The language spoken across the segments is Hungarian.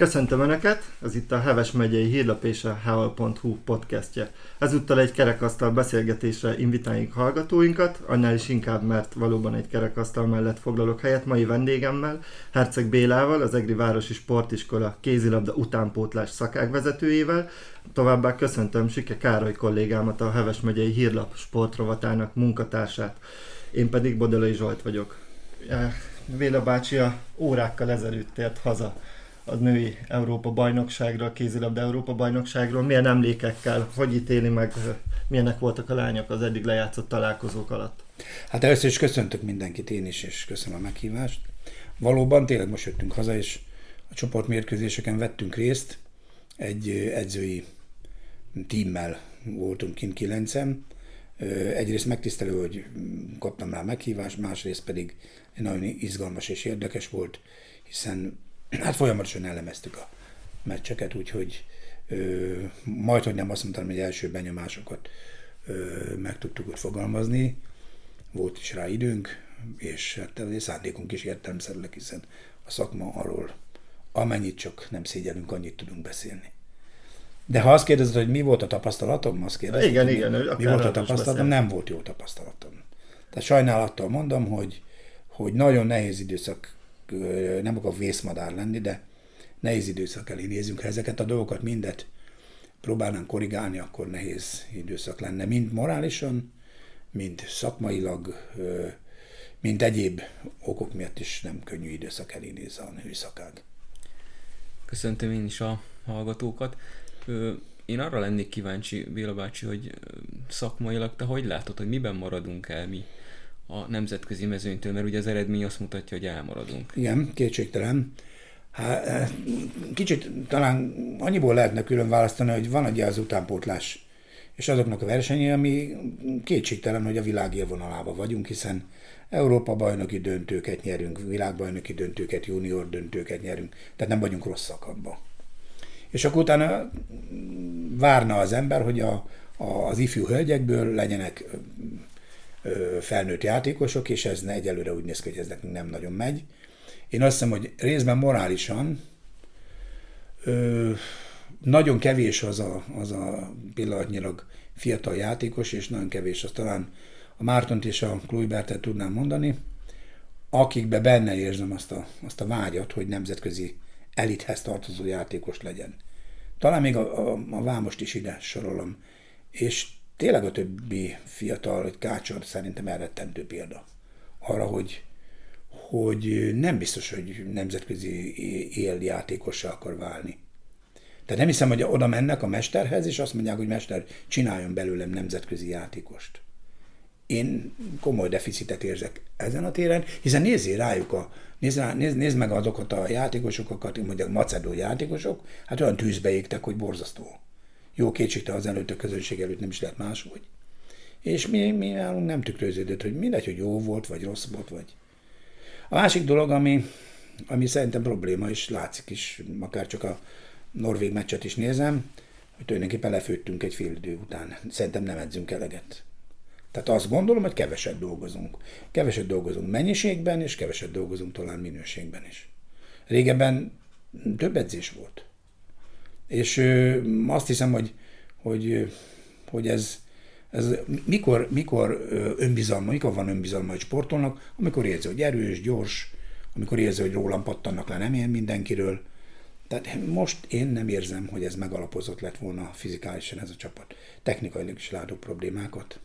Köszöntöm Önöket, ez itt a Heves megyei hírlap és a heval.hu podcastje. Ezúttal egy kerekasztal beszélgetésre invitáljuk hallgatóinkat, annál is inkább, mert valóban egy kerekasztal mellett foglalok helyet mai vendégemmel, Herceg Bélával, az Egri Városi Sportiskola kézilabda utánpótlás szakágvezetőjével, továbbá köszöntöm Sike Károly kollégámat, a Heves megyei hírlap sportrovatának munkatársát. Én pedig Bodolai Zsolt vagyok. Véla bácsi a órákkal ezelőtt tért haza a női Európa bajnokságra, a kézilabda Európa bajnokságról, milyen emlékekkel, hogy ítéli meg, milyenek voltak a lányok az eddig lejátszott találkozók alatt? Hát először is köszöntök mindenkit én is, és köszönöm a meghívást. Valóban tényleg most jöttünk haza, és a csoportmérkőzéseken vettünk részt, egy edzői tímmel voltunk kint kilencen. Egyrészt megtisztelő, hogy kaptam rá meghívást, másrészt pedig nagyon izgalmas és érdekes volt, hiszen hát folyamatosan elemeztük a meccseket, úgyhogy majd, hogy nem azt mondtam, hogy első benyomásokat ö, meg tudtuk ott fogalmazni, volt is rá időnk, és hát szándékunk is értelmszerűleg, hiszen a szakma arról amennyit csak nem szégyelünk, annyit tudunk beszélni. De ha azt kérdezed, hogy mi volt a tapasztalatom, azt kérdezed, igen, mi, igen, mi volt a tapasztalatom, nem volt jó tapasztalatom. Tehát sajnálattal mondom, hogy, hogy nagyon nehéz időszak nem akarok vészmadár lenni, de nehéz időszak elé nézünk. Ha ezeket a dolgokat mindet próbálnánk korrigálni, akkor nehéz időszak lenne. Mind morálisan, mind szakmailag, mint egyéb okok miatt is nem könnyű időszak elé néz a női szakág. Köszöntöm én is a hallgatókat. Én arra lennék kíváncsi, Béla bácsi, hogy szakmailag te hogy látod, hogy miben maradunk el mi a nemzetközi mezőnytől, mert ugye az eredmény azt mutatja, hogy elmaradunk. Igen, kétségtelen. Hát, kicsit talán annyiból lehetne külön választani, hogy van ugye az utánpótlás és azoknak a versenyei, ami kétségtelen, hogy a világ élvonalában vagyunk, hiszen Európa bajnoki döntőket nyerünk, világbajnoki döntőket, junior döntőket nyerünk, tehát nem vagyunk rosszak abban. És akkor utána várna az ember, hogy a, a, az ifjú hölgyekből legyenek felnőtt játékosok, és ez ne egyelőre úgy néz ki, hogy ez nekünk nem nagyon megy. Én azt hiszem, hogy részben morálisan ö, nagyon kevés az a, az a pillanatnyilag fiatal játékos, és nagyon kevés az talán a Mártont és a Kluibertet tudnám mondani, akikbe benne érzem azt a, azt a vágyat, hogy nemzetközi elithez tartozó játékos legyen. Talán még a, a, a Vámost is ide sorolom. És tényleg a többi fiatal, hogy Kácsor szerintem elrettentő példa arra, hogy, hogy nem biztos, hogy nemzetközi éljátékossá akar válni. Tehát nem hiszem, hogy oda mennek a mesterhez, és azt mondják, hogy mester, csináljon belőlem nemzetközi játékost. Én komoly deficitet érzek ezen a téren, hiszen nézzél rájuk a, nézd, nézd meg azokat a játékosokat, mondjuk macedó játékosok, hát olyan tűzbe égtek, hogy borzasztó. Jó kétségte az előtt a közönség előtt nem is lehet máshogy. És mi, mi nálunk nem tükröződött, hogy mindegy, hogy jó volt, vagy rossz volt, vagy... A másik dolog, ami, ami szerintem probléma, és látszik is, akár csak a norvég meccset is nézem, hogy tulajdonképpen lefőttünk egy fél idő után. Szerintem nem edzünk eleget. Tehát azt gondolom, hogy keveset dolgozunk. Keveset dolgozunk mennyiségben, és keveset dolgozunk talán minőségben is. Régebben több edzés volt. És azt hiszem, hogy, hogy, hogy ez, ez mikor, mikor önbizalma, mikor van önbizalma egy sportolnak, amikor érzi, hogy erős, gyors, amikor érzi, hogy rólam pattannak le, nem ilyen mindenkiről. Tehát most én nem érzem, hogy ez megalapozott lett volna fizikálisan ez a csapat. Technikailag is látok problémákat.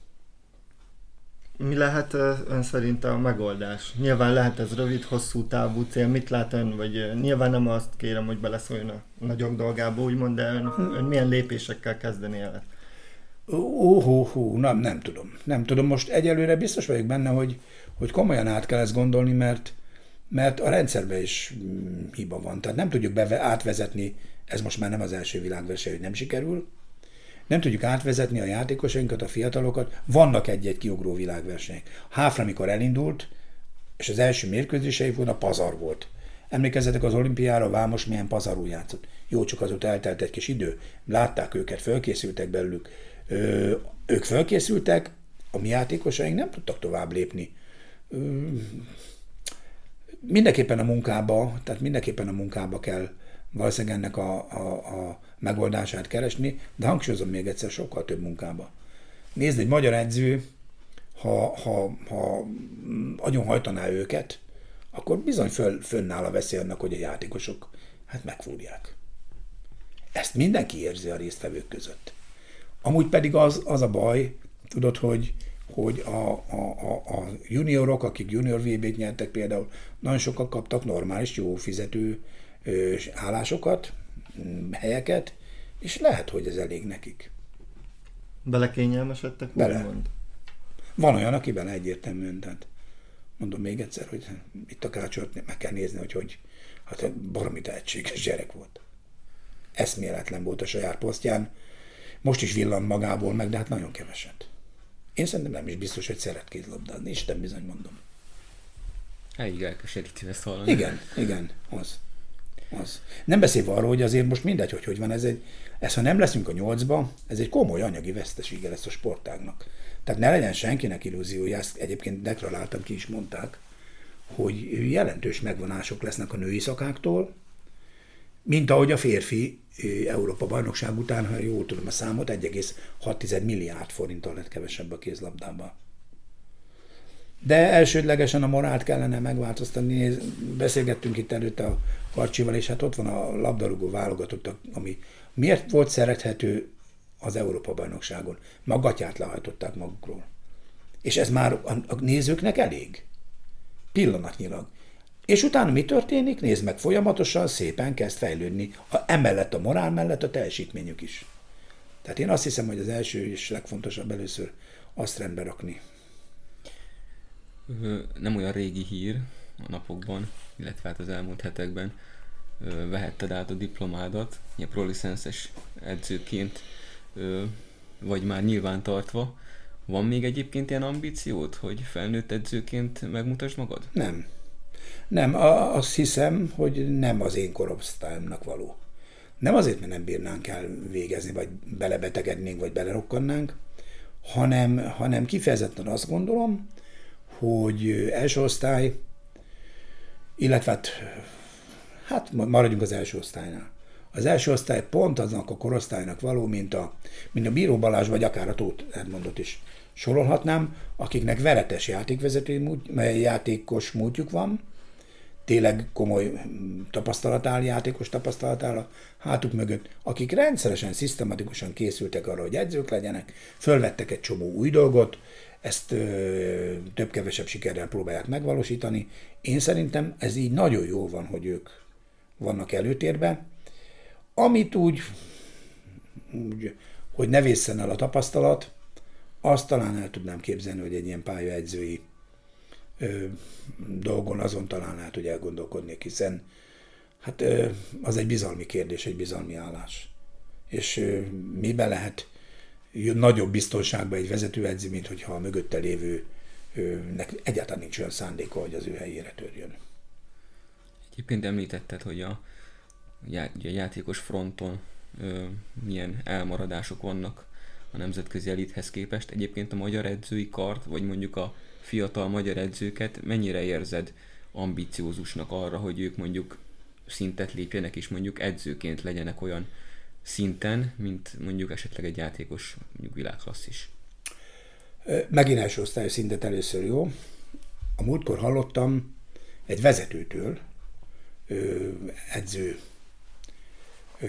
Mi lehet ön szerint a megoldás? Nyilván lehet ez rövid, hosszú távú cél. Mit lát ön? Vagy nyilván nem azt kérem, hogy beleszóljon a nagyok dolgába, úgymond, de ön, ön milyen lépésekkel kezdeni el? Ó, hó, nem, nem tudom. Nem tudom. Most egyelőre biztos vagyok benne, hogy, hogy komolyan át kell ezt gondolni, mert, mert a rendszerben is mm, hiba van. Tehát nem tudjuk beve, átvezetni, ez most már nem az első világverseny, hogy nem sikerül, nem tudjuk átvezetni a játékosainkat, a fiatalokat. Vannak egy-egy kiugró világversenyek. Háfra, amikor elindult, és az első mérkőzései volt, a pazar volt. Emlékezzetek az olimpiára, Vámos milyen pazarul játszott. Jó, csak azóta eltelt egy kis idő. Látták őket, fölkészültek belőlük. Ö, ők fölkészültek, a mi játékosaink nem tudtak tovább lépni. Ö, mindenképpen a munkába, tehát mindenképpen a munkába kell valószínűleg ennek a, a, a megoldását keresni, de hangsúlyozom még egyszer, sokkal több munkába. Nézd, egy magyar edző, ha, ha, ha agyon hajtaná őket, akkor bizony föl, fönnáll a veszély annak, hogy a játékosok hát megfúrják. Ezt mindenki érzi a résztvevők között. Amúgy pedig az, az a baj, tudod, hogy, hogy a, a, a, juniorok, akik junior VB-t nyertek például, nagyon sokan kaptak normális, jó fizető állásokat, helyeket, és lehet, hogy ez elég nekik. Belekényelmesedtek? Bele. Mond? Van olyan, aki bele egyértelműen, tehát mondom még egyszer, hogy itt a kácsot meg kell nézni, hogy, hogy hát baromi tehetséges gyerek volt. Eszméletlen volt a saját posztján, most is villant magából meg, de hát nagyon keveset. Én szerintem nem is biztos, hogy szeret kézlabdázni, Isten bizony mondom. Elég elkeserítő ezt hallani. Igen, igen, az. Az. Nem beszélve arról, hogy azért most mindegy, hogy hogy van ez egy, ez ha nem leszünk a nyolcba, ez egy komoly anyagi vesztesége lesz a sportágnak. Tehát ne legyen senkinek illúziója, ezt egyébként deklaráltam, ki is mondták, hogy jelentős megvonások lesznek a női szakáktól, mint ahogy a férfi Európa bajnokság után, ha jól tudom a számot, 1,6 milliárd forinttal lett kevesebb a kézlabdában. De elsődlegesen a morált kellene megváltoztatni. Beszélgettünk itt előtte a Karcsival, és hát ott van a labdarúgó válogatott, ami miért volt szerethető az Európa-bajnokságon. Magatját lehajtották magukról. És ez már a nézőknek elég. Pillanatnyilag. És utána mi történik? Nézd meg, folyamatosan szépen kezd fejlődni. A, emellett a morál mellett a teljesítményük is. Tehát én azt hiszem, hogy az első és legfontosabb először azt rendbe rakni. Nem olyan régi hír a napokban, illetve hát az elmúlt hetekben vehetted át a diplomádat, ilyen prolicenses edzőként, vagy már nyilván tartva. Van még egyébként ilyen ambíciót, hogy felnőtt edzőként megmutasd magad? Nem. Nem, azt hiszem, hogy nem az én korosztályomnak való. Nem azért, mert nem bírnánk el végezni, vagy belebetegednénk, vagy belerokkannánk, hanem, hanem kifejezetten azt gondolom, hogy első osztály, illetve hát, hát maradjunk az első osztálynál. Az első osztály pont aznak a korosztálynak való, mint a, mint a Bíró Balázs, vagy akár a Tóth Edmondot is sorolhatnám, akiknek veretes játékvezető, játékos múltjuk van, tényleg komoly tapasztalat áll, játékos tapasztalat áll a hátuk mögött, akik rendszeresen, szisztematikusan készültek arra, hogy edzők legyenek, fölvettek egy csomó új dolgot, ezt több-kevesebb sikerrel próbálják megvalósítani. Én szerintem ez így nagyon jó van, hogy ők vannak előtérben. Amit úgy, úgy hogy ne vészen el a tapasztalat, azt talán el tudnám képzelni, hogy egy ilyen pályaedzői ö, dolgon azon talán lehet, hogy elgondolkodnék, hiszen hát ö, az egy bizalmi kérdés, egy bizalmi állás. És ö, miben lehet nagyobb biztonságban egy vezetőedző, mint hogyha a mögötte lévőnek egyáltalán nincs olyan szándéka, hogy az ő helyére törjön. Egyébként említetted, hogy a, a játékos fronton ö, milyen elmaradások vannak a nemzetközi elithez képest. Egyébként a magyar edzői kart, vagy mondjuk a fiatal magyar edzőket mennyire érzed ambiciózusnak arra, hogy ők mondjuk szintet lépjenek, és mondjuk edzőként legyenek olyan szinten, mint mondjuk esetleg egy játékos mondjuk világklasszis? Megint első osztályos szintet először jó. A múltkor hallottam egy vezetőtől, edző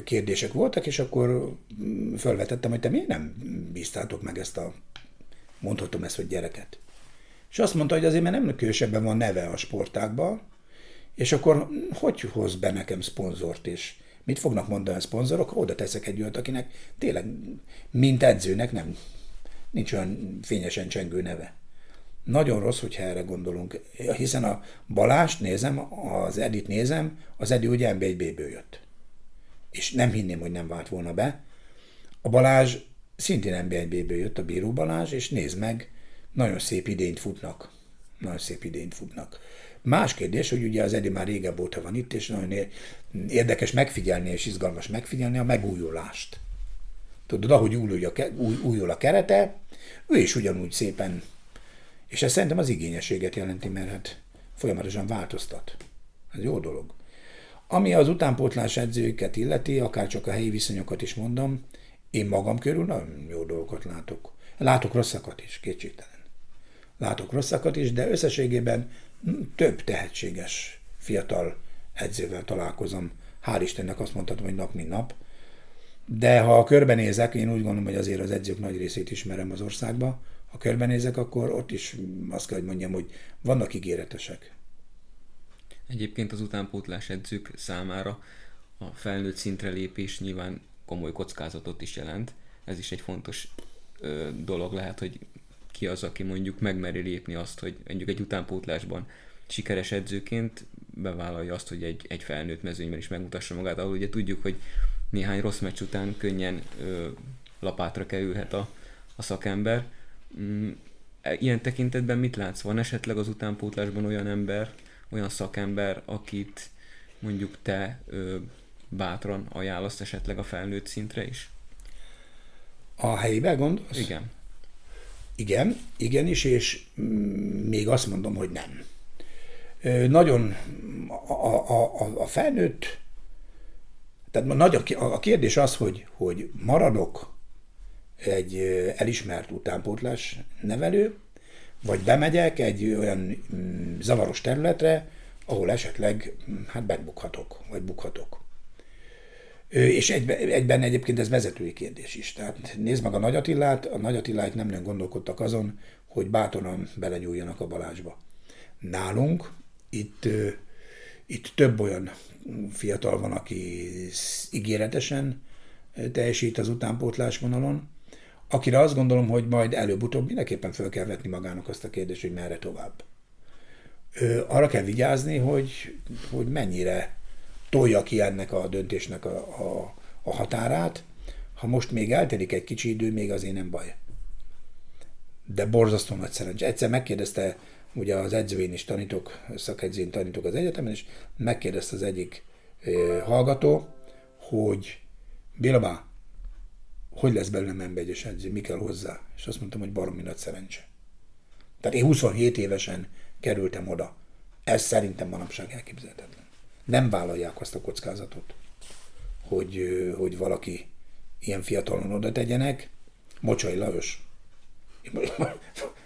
kérdések voltak, és akkor felvetettem, hogy te miért nem bíztátok meg ezt a, mondhatom ezt, hogy gyereket. És azt mondta, hogy azért, mert nem különösebben van neve a sportákban, és akkor hogy hoz be nekem szponzort, és mit fognak mondani a szponzorok, oda teszek egy olyat, akinek tényleg, mint edzőnek nem, nincs olyan fényesen csengő neve. Nagyon rossz, hogyha erre gondolunk, hiszen a Balást nézem, az Edit nézem, az Edi ugye NB1-ből jött. És nem hinném, hogy nem vált volna be. A Balázs szintén NB1-ből jött, a Bíró Balázs, és nézd meg, nagyon szép idényt futnak. Nagyon szép idényt futnak. Más kérdés, hogy ugye az Edi már régebb óta van itt, és nagyon érdekes megfigyelni, és izgalmas megfigyelni a megújulást. Tudod, ahogy újul a, új, újul a kerete, ő is ugyanúgy szépen, és ez szerintem az igényességet jelenti, mert hát folyamatosan változtat. Ez jó dolog. Ami az utánpótlás edzőket illeti, akár csak a helyi viszonyokat is mondom, én magam körül nagyon jó dolgokat látok. Látok rosszakat is, kétségtelen. Látok rosszakat is, de összességében több tehetséges fiatal edzővel találkozom. Hál' Istennek azt mondhatom, hogy nap mint nap. De ha körbenézek, én úgy gondolom, hogy azért az edzők nagy részét ismerem az országba, ha körbenézek, akkor ott is azt kell, hogy mondjam, hogy vannak ígéretesek. Egyébként az utánpótlás edzők számára a felnőtt szintre lépés nyilván komoly kockázatot is jelent. Ez is egy fontos ö, dolog lehet, hogy ki az, aki mondjuk megmeri lépni azt, hogy mondjuk egy utánpótlásban sikeres edzőként bevállalja azt, hogy egy, egy felnőtt mezőnyben is megmutassa magát, ahol ugye tudjuk, hogy néhány rossz meccs után könnyen ö, lapátra kerülhet a, a szakember. Mm, e, ilyen tekintetben mit látsz? Van esetleg az utánpótlásban olyan ember, olyan szakember, akit mondjuk te ö, bátran ajánlasz esetleg a felnőtt szintre is? A helyibe gondolsz? Igen. Igen, igenis, és még azt mondom, hogy nem. Nagyon a, a, a, a felnőtt, tehát nagy a, a kérdés az, hogy, hogy maradok egy elismert utánpótlás nevelő, vagy bemegyek egy olyan zavaros területre, ahol esetleg hát megbukhatok, vagy bukhatok. És egyben, egyébként ez vezetői kérdés is. Tehát nézd meg a Nagy Attilát, a Nagy Attilát nem nagyon gondolkodtak azon, hogy bátoran belenyúljanak a Balázsba. Nálunk itt, itt több olyan fiatal van, aki ígéretesen teljesít az utánpótlás vonalon, akire azt gondolom, hogy majd előbb-utóbb mindenképpen fel kell vetni magának azt a kérdést, hogy merre tovább. Arra kell vigyázni, hogy, hogy mennyire tolja ki ennek a döntésnek a, a, a határát. Ha most még eltelik egy kicsi idő, még azért nem baj. De borzasztó nagy szerencsé. Egyszer megkérdezte, ugye az edzőjén is tanítok, szakedzőjén tanítok az egyetemen, és megkérdezte az egyik hallgató, hogy Bilabá, hogy lesz belőlem emberegyes edző, mi kell hozzá? És azt mondtam, hogy baromi nagy szerencse. Tehát én 27 évesen kerültem oda. Ez szerintem manapság elképzelhetetlen nem vállalják azt a kockázatot, hogy, hogy valaki ilyen fiatalon oda tegyenek. Mocsai Lajos.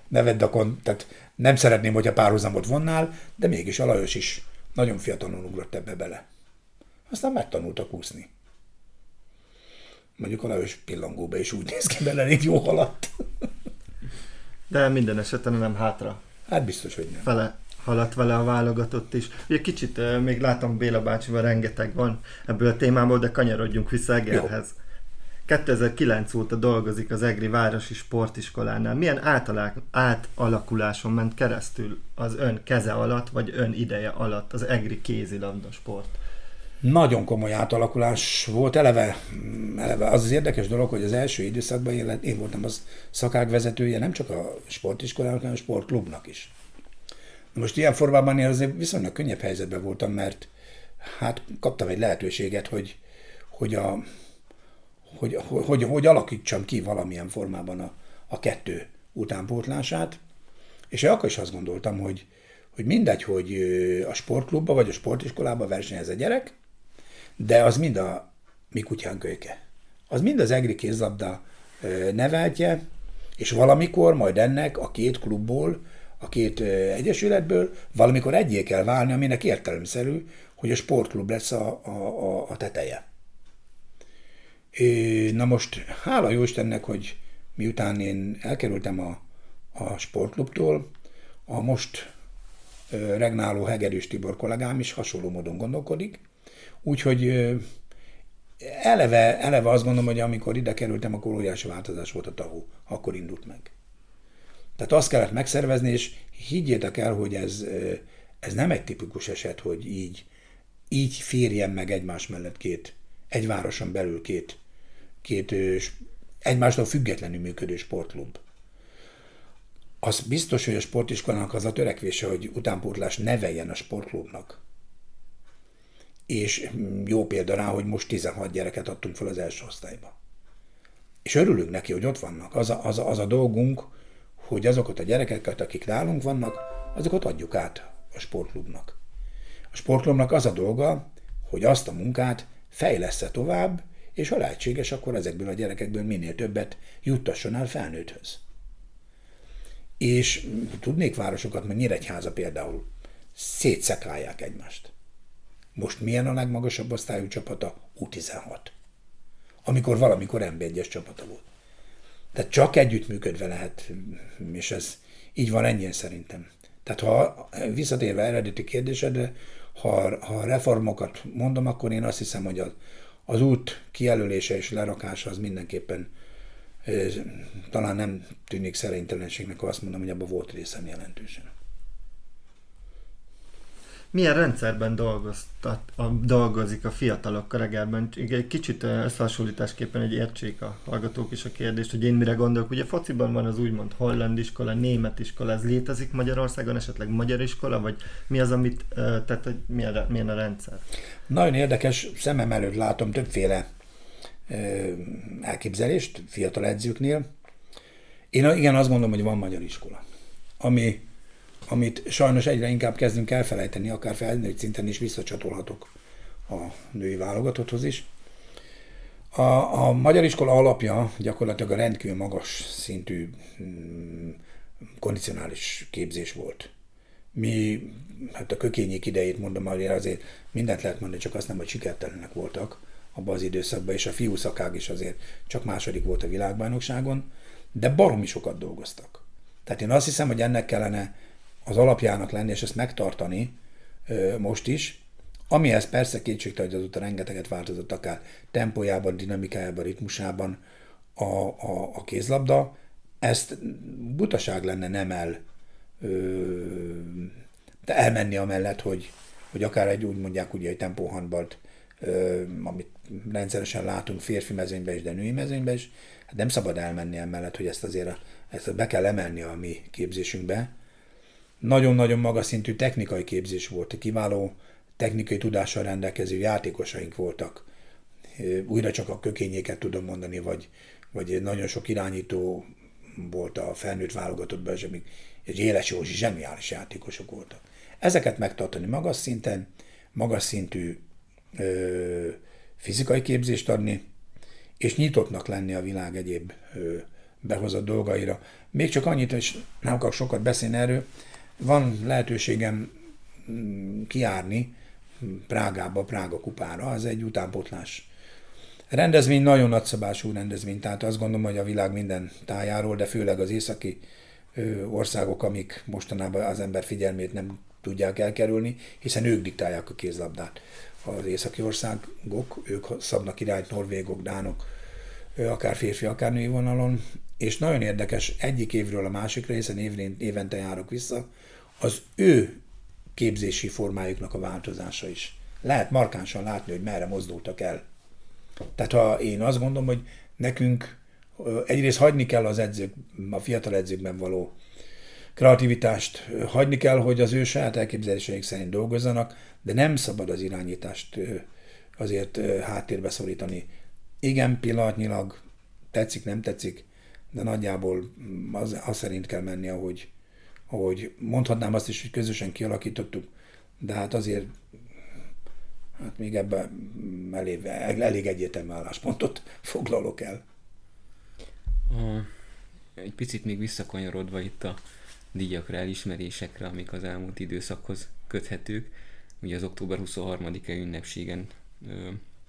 Nevedd a kon, tehát nem szeretném, hogy a párhuzamot vonnál, de mégis a Lajos is nagyon fiatalon ugrott ebbe bele. Aztán megtanultak úszni. Mondjuk a Lajos pillangóba is úgy néz ki bele, elég jó haladt. De minden esetben nem hátra. Hát biztos, hogy nem. Fele haladt vele a válogatott is. Ugye kicsit még látom Béla bácsival rengeteg van ebből a témából, de kanyarodjunk vissza Egerhez. Jó. 2009 óta dolgozik az Egri Városi Sportiskolánál. Milyen átalák, átalakuláson ment keresztül az ön keze alatt, vagy ön ideje alatt az Egri kézilabda sport? Nagyon komoly átalakulás volt. Eleve, eleve az az érdekes dolog, hogy az első időszakban én, én voltam az szakágvezetője nem csak a sportiskolának, hanem a sportklubnak is. Most ilyen formában én azért viszonylag könnyebb helyzetben voltam, mert hát kaptam egy lehetőséget, hogy, hogy, a, hogy, hogy, hogy alakítsam ki valamilyen formában a, a kettő utánpótlását, és én akkor is azt gondoltam, hogy, hogy mindegy, hogy a sportklubba vagy a sportiskolába versenyez a gyerek, de az mind a mi kutyán kölyke. Az mind az egri kézlabda neveltje, és valamikor majd ennek a két klubból a két egyesületből, valamikor egyé kell válni, aminek értelemszerű, hogy a sportklub lesz a, a, a, a teteje. Na most, hála jó Istennek, hogy miután én elkerültem a, a sportklubtól, a most regnáló Hegedűs Tibor kollégám is hasonló módon gondolkodik, úgyhogy eleve, eleve azt gondolom, hogy amikor ide kerültem, akkor óriási változás volt a TAHU, akkor indult meg. Tehát azt kellett megszervezni, és higgyétek el, hogy ez, ez nem egy tipikus eset, hogy így, így férjen meg egymás mellett két, egy városon belül két, két egymástól függetlenül működő sportklub. Az biztos, hogy a sportiskolának az a törekvése, hogy utánpótlás neveljen a sportklubnak. És jó példa rá, hogy most 16 gyereket adtunk fel az első osztályba. És örülünk neki, hogy ott vannak. Az a, az a, az a dolgunk, hogy azokat a gyerekeket, akik nálunk vannak, azokat adjuk át a sportklubnak. A sportklubnak az a dolga, hogy azt a munkát fejlesz tovább, és ha lehetséges, akkor ezekből a gyerekekből minél többet juttasson el felnőtthöz. És tudnék városokat, mert Nyíregyháza például szétszekálják egymást. Most milyen a legmagasabb osztályú csapata? U16. Amikor valamikor MB1-es csapata volt. Tehát csak együttműködve lehet, és ez így van ennyien szerintem. Tehát ha visszatérve eredeti kérdésedre, ha, ha reformokat mondom, akkor én azt hiszem, hogy az, az út kijelölése és lerakása az mindenképpen talán nem tűnik szerénytelenségnek, ha azt mondom, hogy abban volt részem jelentősen milyen rendszerben dolgoztat, a, dolgozik a fiatalok reggelben? Egy kicsit összehasonlításképpen egy értsék a hallgatók is a kérdést, hogy én mire gondolok. Ugye fociban van az úgymond holland iskola, német iskola, ez létezik Magyarországon, esetleg magyar iskola, vagy mi az, amit, tehát hogy milyen, milyen a rendszer? Nagyon érdekes, szemem előtt látom többféle elképzelést fiatal edzőknél. Én igen azt gondolom, hogy van magyar iskola, ami amit sajnos egyre inkább kezdünk elfelejteni, akár felnőtt szinten is visszacsatolhatok a női válogatotthoz is. A, a magyar iskola alapja gyakorlatilag a rendkívül magas szintű mm, kondicionális képzés volt. Mi, hát a kökényék idejét mondom, hogy azért mindent lehet mondani, csak azt nem, hogy sikertelenek voltak abban az időszakban, és a fiú szakág is azért csak második volt a világbajnokságon, de baromi sokat dolgoztak. Tehát én azt hiszem, hogy ennek kellene az alapjának lenni, és ezt megtartani most is, amihez persze kétségtelen, hogy azóta rengeteget változott akár tempójában, dinamikájában, ritmusában a, a, a kézlabda, ezt butaság lenne nem el de elmenni amellett, hogy, hogy akár egy úgy mondják, ugye egy tempóhandbalt, amit rendszeresen látunk férfi mezőnyben is, de női mezőnyben is, hát nem szabad elmenni emellett, hogy ezt azért ezt be kell emelni a mi képzésünkbe, nagyon-nagyon magas szintű technikai képzés volt, kiváló technikai tudással rendelkező játékosaink voltak. Újra csak a kökényéket tudom mondani, vagy, vagy nagyon sok irányító volt a felnőtt válogatottban, és egy Éles Józsi zseniális játékosok voltak. Ezeket megtartani magas szinten, magas szintű ö, fizikai képzést adni, és nyitottnak lenni a világ egyéb ö, behozott dolgaira. Még csak annyit, és nem akarok sokat beszélni erről, van lehetőségem mm, kiárni Prágába, Prága kupára, az egy utánpotlás rendezvény, nagyon nagyszabású rendezvény, tehát azt gondolom, hogy a világ minden tájáról, de főleg az északi országok, amik mostanában az ember figyelmét nem tudják elkerülni, hiszen ők diktálják a kézlabdát. Az északi országok, ők szabnak irányt, norvégok, dánok, akár férfi, akár női vonalon, és nagyon érdekes egyik évről a másikra, hiszen évente járok vissza, az ő képzési formájuknak a változása is. Lehet markánsan látni, hogy merre mozdultak el. Tehát ha én azt gondolom, hogy nekünk egyrészt hagyni kell az edzők, a fiatal edzőkben való kreativitást, hagyni kell, hogy az ő saját elképzeléseik szerint dolgozzanak, de nem szabad az irányítást azért háttérbe szorítani. Igen, pillanatnyilag tetszik, nem tetszik, de nagyjából az, az szerint kell menni, ahogy, ahogy mondhatnám azt is, hogy közösen kialakítottuk, de hát azért hát még ebben elég, elég egyértelmű álláspontot foglalok el. A, egy picit még visszakanyarodva itt a díjakra, elismerésekre, amik az elmúlt időszakhoz köthetők. Ugye az október 23-e ünnepségen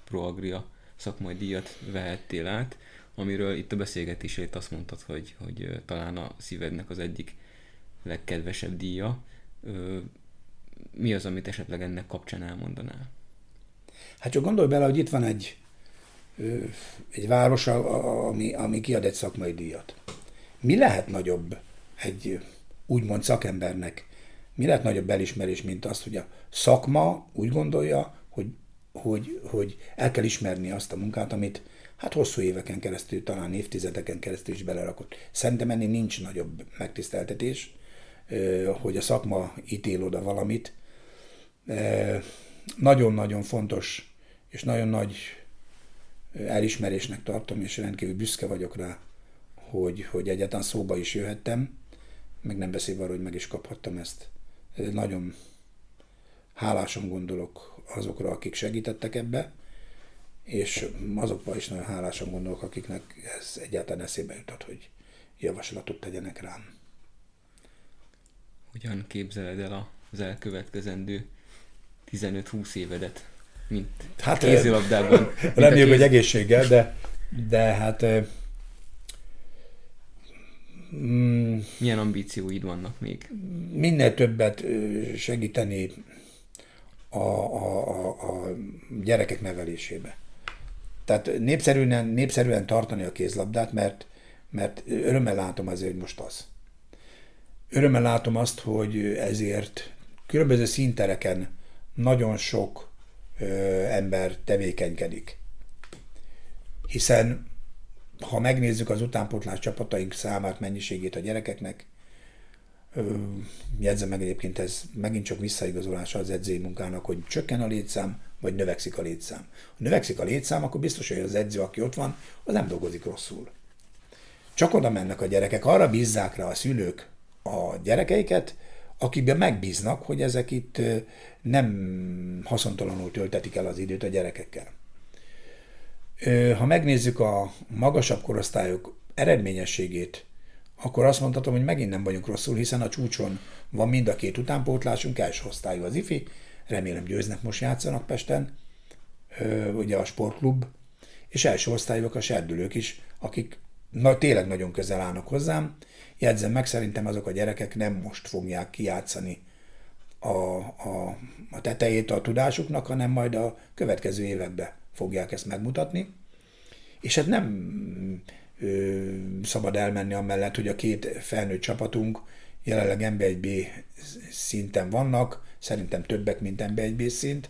Proagria szakmai díjat vehettél át, amiről itt a beszélgetését azt mondtad, hogy, hogy talán a szívednek az egyik legkedvesebb díja. Mi az, amit esetleg ennek kapcsán elmondanál? Hát csak gondolj bele, hogy itt van egy, egy város, ami, ami kiad egy szakmai díjat. Mi lehet nagyobb egy úgymond szakembernek, mi lehet nagyobb elismerés, mint azt, hogy a szakma úgy gondolja, hogy, hogy, hogy el kell ismerni azt a munkát, amit hát hosszú éveken keresztül, talán évtizedeken keresztül is belerakott. Szerintem ennél nincs nagyobb megtiszteltetés, hogy a szakma ítél oda valamit. Nagyon-nagyon fontos és nagyon nagy elismerésnek tartom, és rendkívül büszke vagyok rá, hogy, hogy egyáltalán szóba is jöhettem, meg nem beszélve arról, hogy meg is kaphattam ezt. Nagyon hálásan gondolok azokra, akik segítettek ebbe, és azokra is nagyon hálásan gondolok, akiknek ez egyáltalán eszébe jutott, hogy javaslatot tegyenek rám. Hogyan képzeled el az elkövetkezendő 15-20 évedet, mint hát, kézilabdában? Reméljük, kéz... hogy egészséggel, de, de hát Mm, Milyen ambícióid vannak még? Minél többet segíteni a, a, a, a gyerekek nevelésébe. Tehát népszerűen, népszerűen tartani a kézlabdát, mert, mert örömmel látom azért, hogy most az. Örömmel látom azt, hogy ezért különböző szintereken nagyon sok ö, ember tevékenykedik. Hiszen ha megnézzük az utánpótlás csapataink számát, mennyiségét a gyerekeknek, jegyzem meg egyébként ez megint csak visszaigazolása az edzői munkának, hogy csökken a létszám, vagy növekszik a létszám. Ha növekszik a létszám, akkor biztos, hogy az edző, aki ott van, az nem dolgozik rosszul. Csak oda mennek a gyerekek, arra bízzák rá a szülők a gyerekeiket, akikben megbíznak, hogy ezek itt nem haszontalanul töltetik el az időt a gyerekekkel. Ha megnézzük a magasabb korosztályok eredményességét, akkor azt mondhatom, hogy megint nem vagyunk rosszul, hiszen a csúcson van mind a két utánpótlásunk, első osztályú az IFI, remélem győznek most játszanak Pesten, ugye a sportklub, és első osztályúak a serdülők is, akik na, tényleg nagyon közel állnak hozzám. Jegyzem meg, szerintem azok a gyerekek nem most fogják kijátszani a, a, a tetejét a tudásuknak, hanem majd a következő években fogják ezt megmutatni. És hát nem ö, szabad elmenni amellett, hogy a két felnőtt csapatunk jelenleg MB1B szinten vannak, szerintem többek, mint MB1B szint,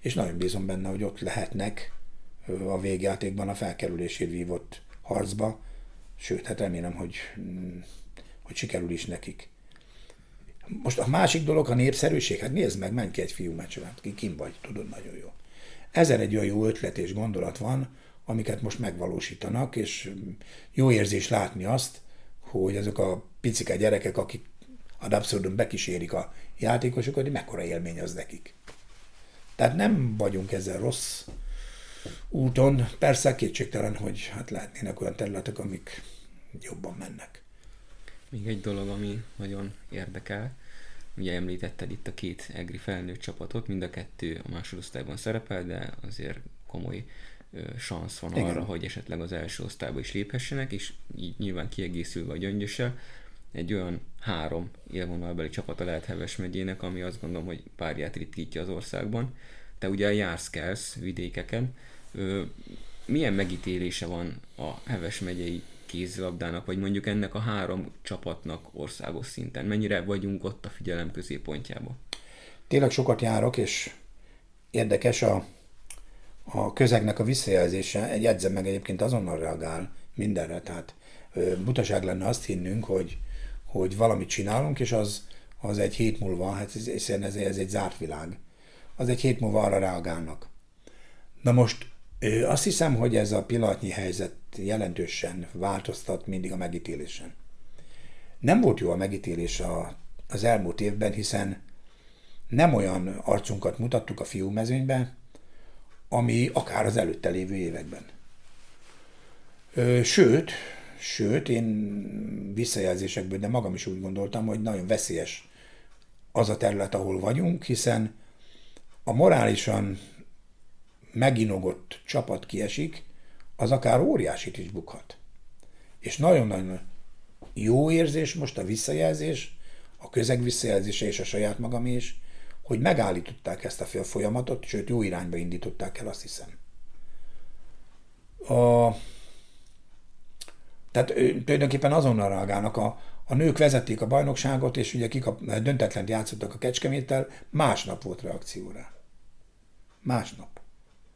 és nagyon bízom benne, hogy ott lehetnek a végjátékban a felkerülésért vívott harcba, sőt, hát remélem, hogy, hogy sikerül is nekik. Most a másik dolog a népszerűség, hát nézd meg, menj ki egy fiú meccsre, hát ki kim vagy, tudod nagyon jó. Ezer egy olyan jó ötlet és gondolat van, amiket most megvalósítanak, és jó érzés látni azt, hogy azok a picike gyerekek, akik ad abszurdum bekísérik a játékosokat, hogy mekkora élmény az nekik. Tehát nem vagyunk ezzel rossz úton. Persze kétségtelen, hogy hát lehetnének olyan területek, amik jobban mennek. Még egy dolog, ami nagyon érdekel, ugye említetted itt a két egri felnőtt csapatot, mind a kettő a másodosztályban szerepel, de azért komoly szansz van Igen. arra, hogy esetleg az első osztályba is léphessenek, és így nyilván kiegészülve a gyöngyössel, egy olyan három élvonalbeli csapata lehet Heves megyének, ami azt gondolom, hogy párját ritkítja az országban. Te ugye jársz kelsz vidékeken. Milyen megítélése van a Heves megyei kézilabdának, vagy mondjuk ennek a három csapatnak országos szinten? Mennyire vagyunk ott a figyelem középpontjában? Tényleg sokat járok, és érdekes a, a közegnek a visszajelzése. Egy edzem meg egyébként azonnal reagál mindenre, tehát butaság lenne azt hinnünk, hogy, hogy valamit csinálunk, és az, az egy hét múlva, hát ez, ez, ez egy zárt világ, az egy hét múlva arra reagálnak. Na most azt hiszem, hogy ez a pillanatnyi helyzet jelentősen változtat mindig a megítélésen. Nem volt jó a megítélés a, az elmúlt évben, hiszen nem olyan arcunkat mutattuk a fiúmezőnyben, ami akár az előtte lévő években. Sőt, sőt, én visszajelzésekből, de magam is úgy gondoltam, hogy nagyon veszélyes az a terület, ahol vagyunk, hiszen a morálisan meginogott csapat kiesik, az akár óriásit is bukhat. És nagyon-nagyon jó érzés most a visszajelzés, a közeg visszajelzése és a saját magam is, hogy megállították ezt a folyamatot, sőt jó irányba indították el, azt hiszem. A, tehát tulajdonképpen azonnal reagálnak, a, a nők vezették a bajnokságot, és ugye kikap, döntetlen játszottak a Kecskeméttel, másnap volt reakcióra. Másnap.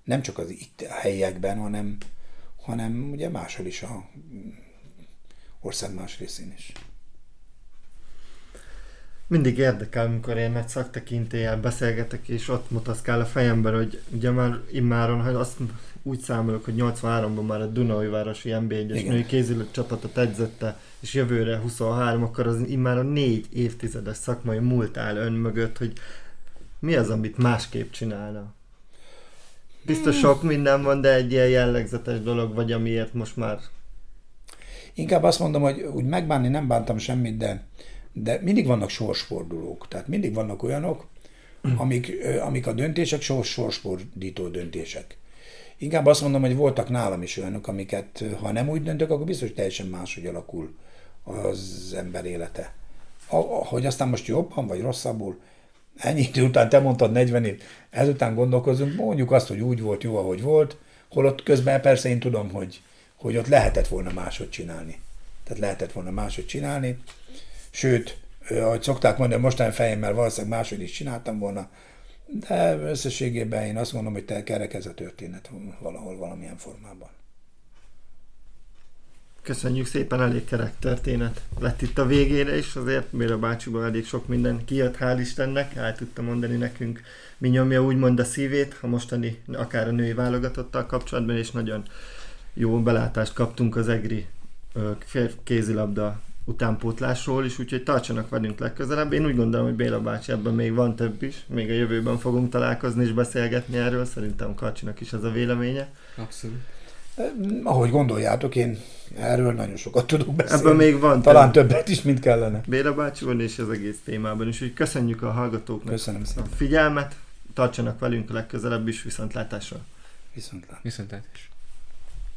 Nem csak az itt a helyiekben, hanem, hanem ugye máshol is a ország más részén is. Mindig érdekel, amikor én egy szaktekintéllyel beszélgetek, és ott mutaszkál a fejemben, hogy ugye már immáron, hogy azt úgy számolok, hogy 83-ban már a Városi NB1-es női kézilő csapatot edzette, és jövőre 23, akkor az immáron négy évtizedes szakmai múlt áll ön mögött, hogy mi az, amit másképp csinálna? Biztos sok minden van, de egy ilyen jellegzetes dolog, vagy amiért most már... Inkább azt mondom, hogy úgy megbánni nem bántam semmit, de, de mindig vannak sorsfordulók. Tehát mindig vannak olyanok, amik, amik a döntések sors, sorsfordító döntések. Inkább azt mondom, hogy voltak nálam is olyanok, amiket ha nem úgy döntök, akkor biztos teljesen máshogy alakul az ember élete. Hogy aztán most jobban vagy rosszabbul, ennyi után te mondtad 40 év, ezután gondolkozunk, mondjuk azt, hogy úgy volt jó, ahogy volt, holott közben persze én tudom, hogy, hogy ott lehetett volna máshogy csinálni. Tehát lehetett volna máshogy csinálni. Sőt, ahogy szokták mondani, mostani fejemmel valószínűleg máshogy is csináltam volna, de összességében én azt gondolom, hogy te kerek ez a történet valahol, valamilyen formában. Köszönjük szépen, elég kerek történet lett itt a végére is, azért a bácsiból elég sok minden kijött, hál' Istennek, el tudta mondani nekünk, mi nyomja úgymond a szívét, a mostani, akár a női válogatottal kapcsolatban, és nagyon jó belátást kaptunk az EGRI kézilabda utánpótlásról is, úgyhogy tartsanak velünk legközelebb. Én úgy gondolom, hogy Béla bácsi ebben még van több is, még a jövőben fogunk találkozni és beszélgetni erről, szerintem Karcsinak is ez a véleménye. Abszolút. Ahogy gondoljátok, én erről nagyon sokat tudok beszélni. Ebben még van. Talán több. többet is, mint kellene. Béla van és az egész témában is. Úgyhogy köszönjük a hallgatóknak Köszönöm szépen. a figyelmet, tartsanak velünk a legközelebb is, viszontlátásra. Viszontlátásra. Viszontlátásra.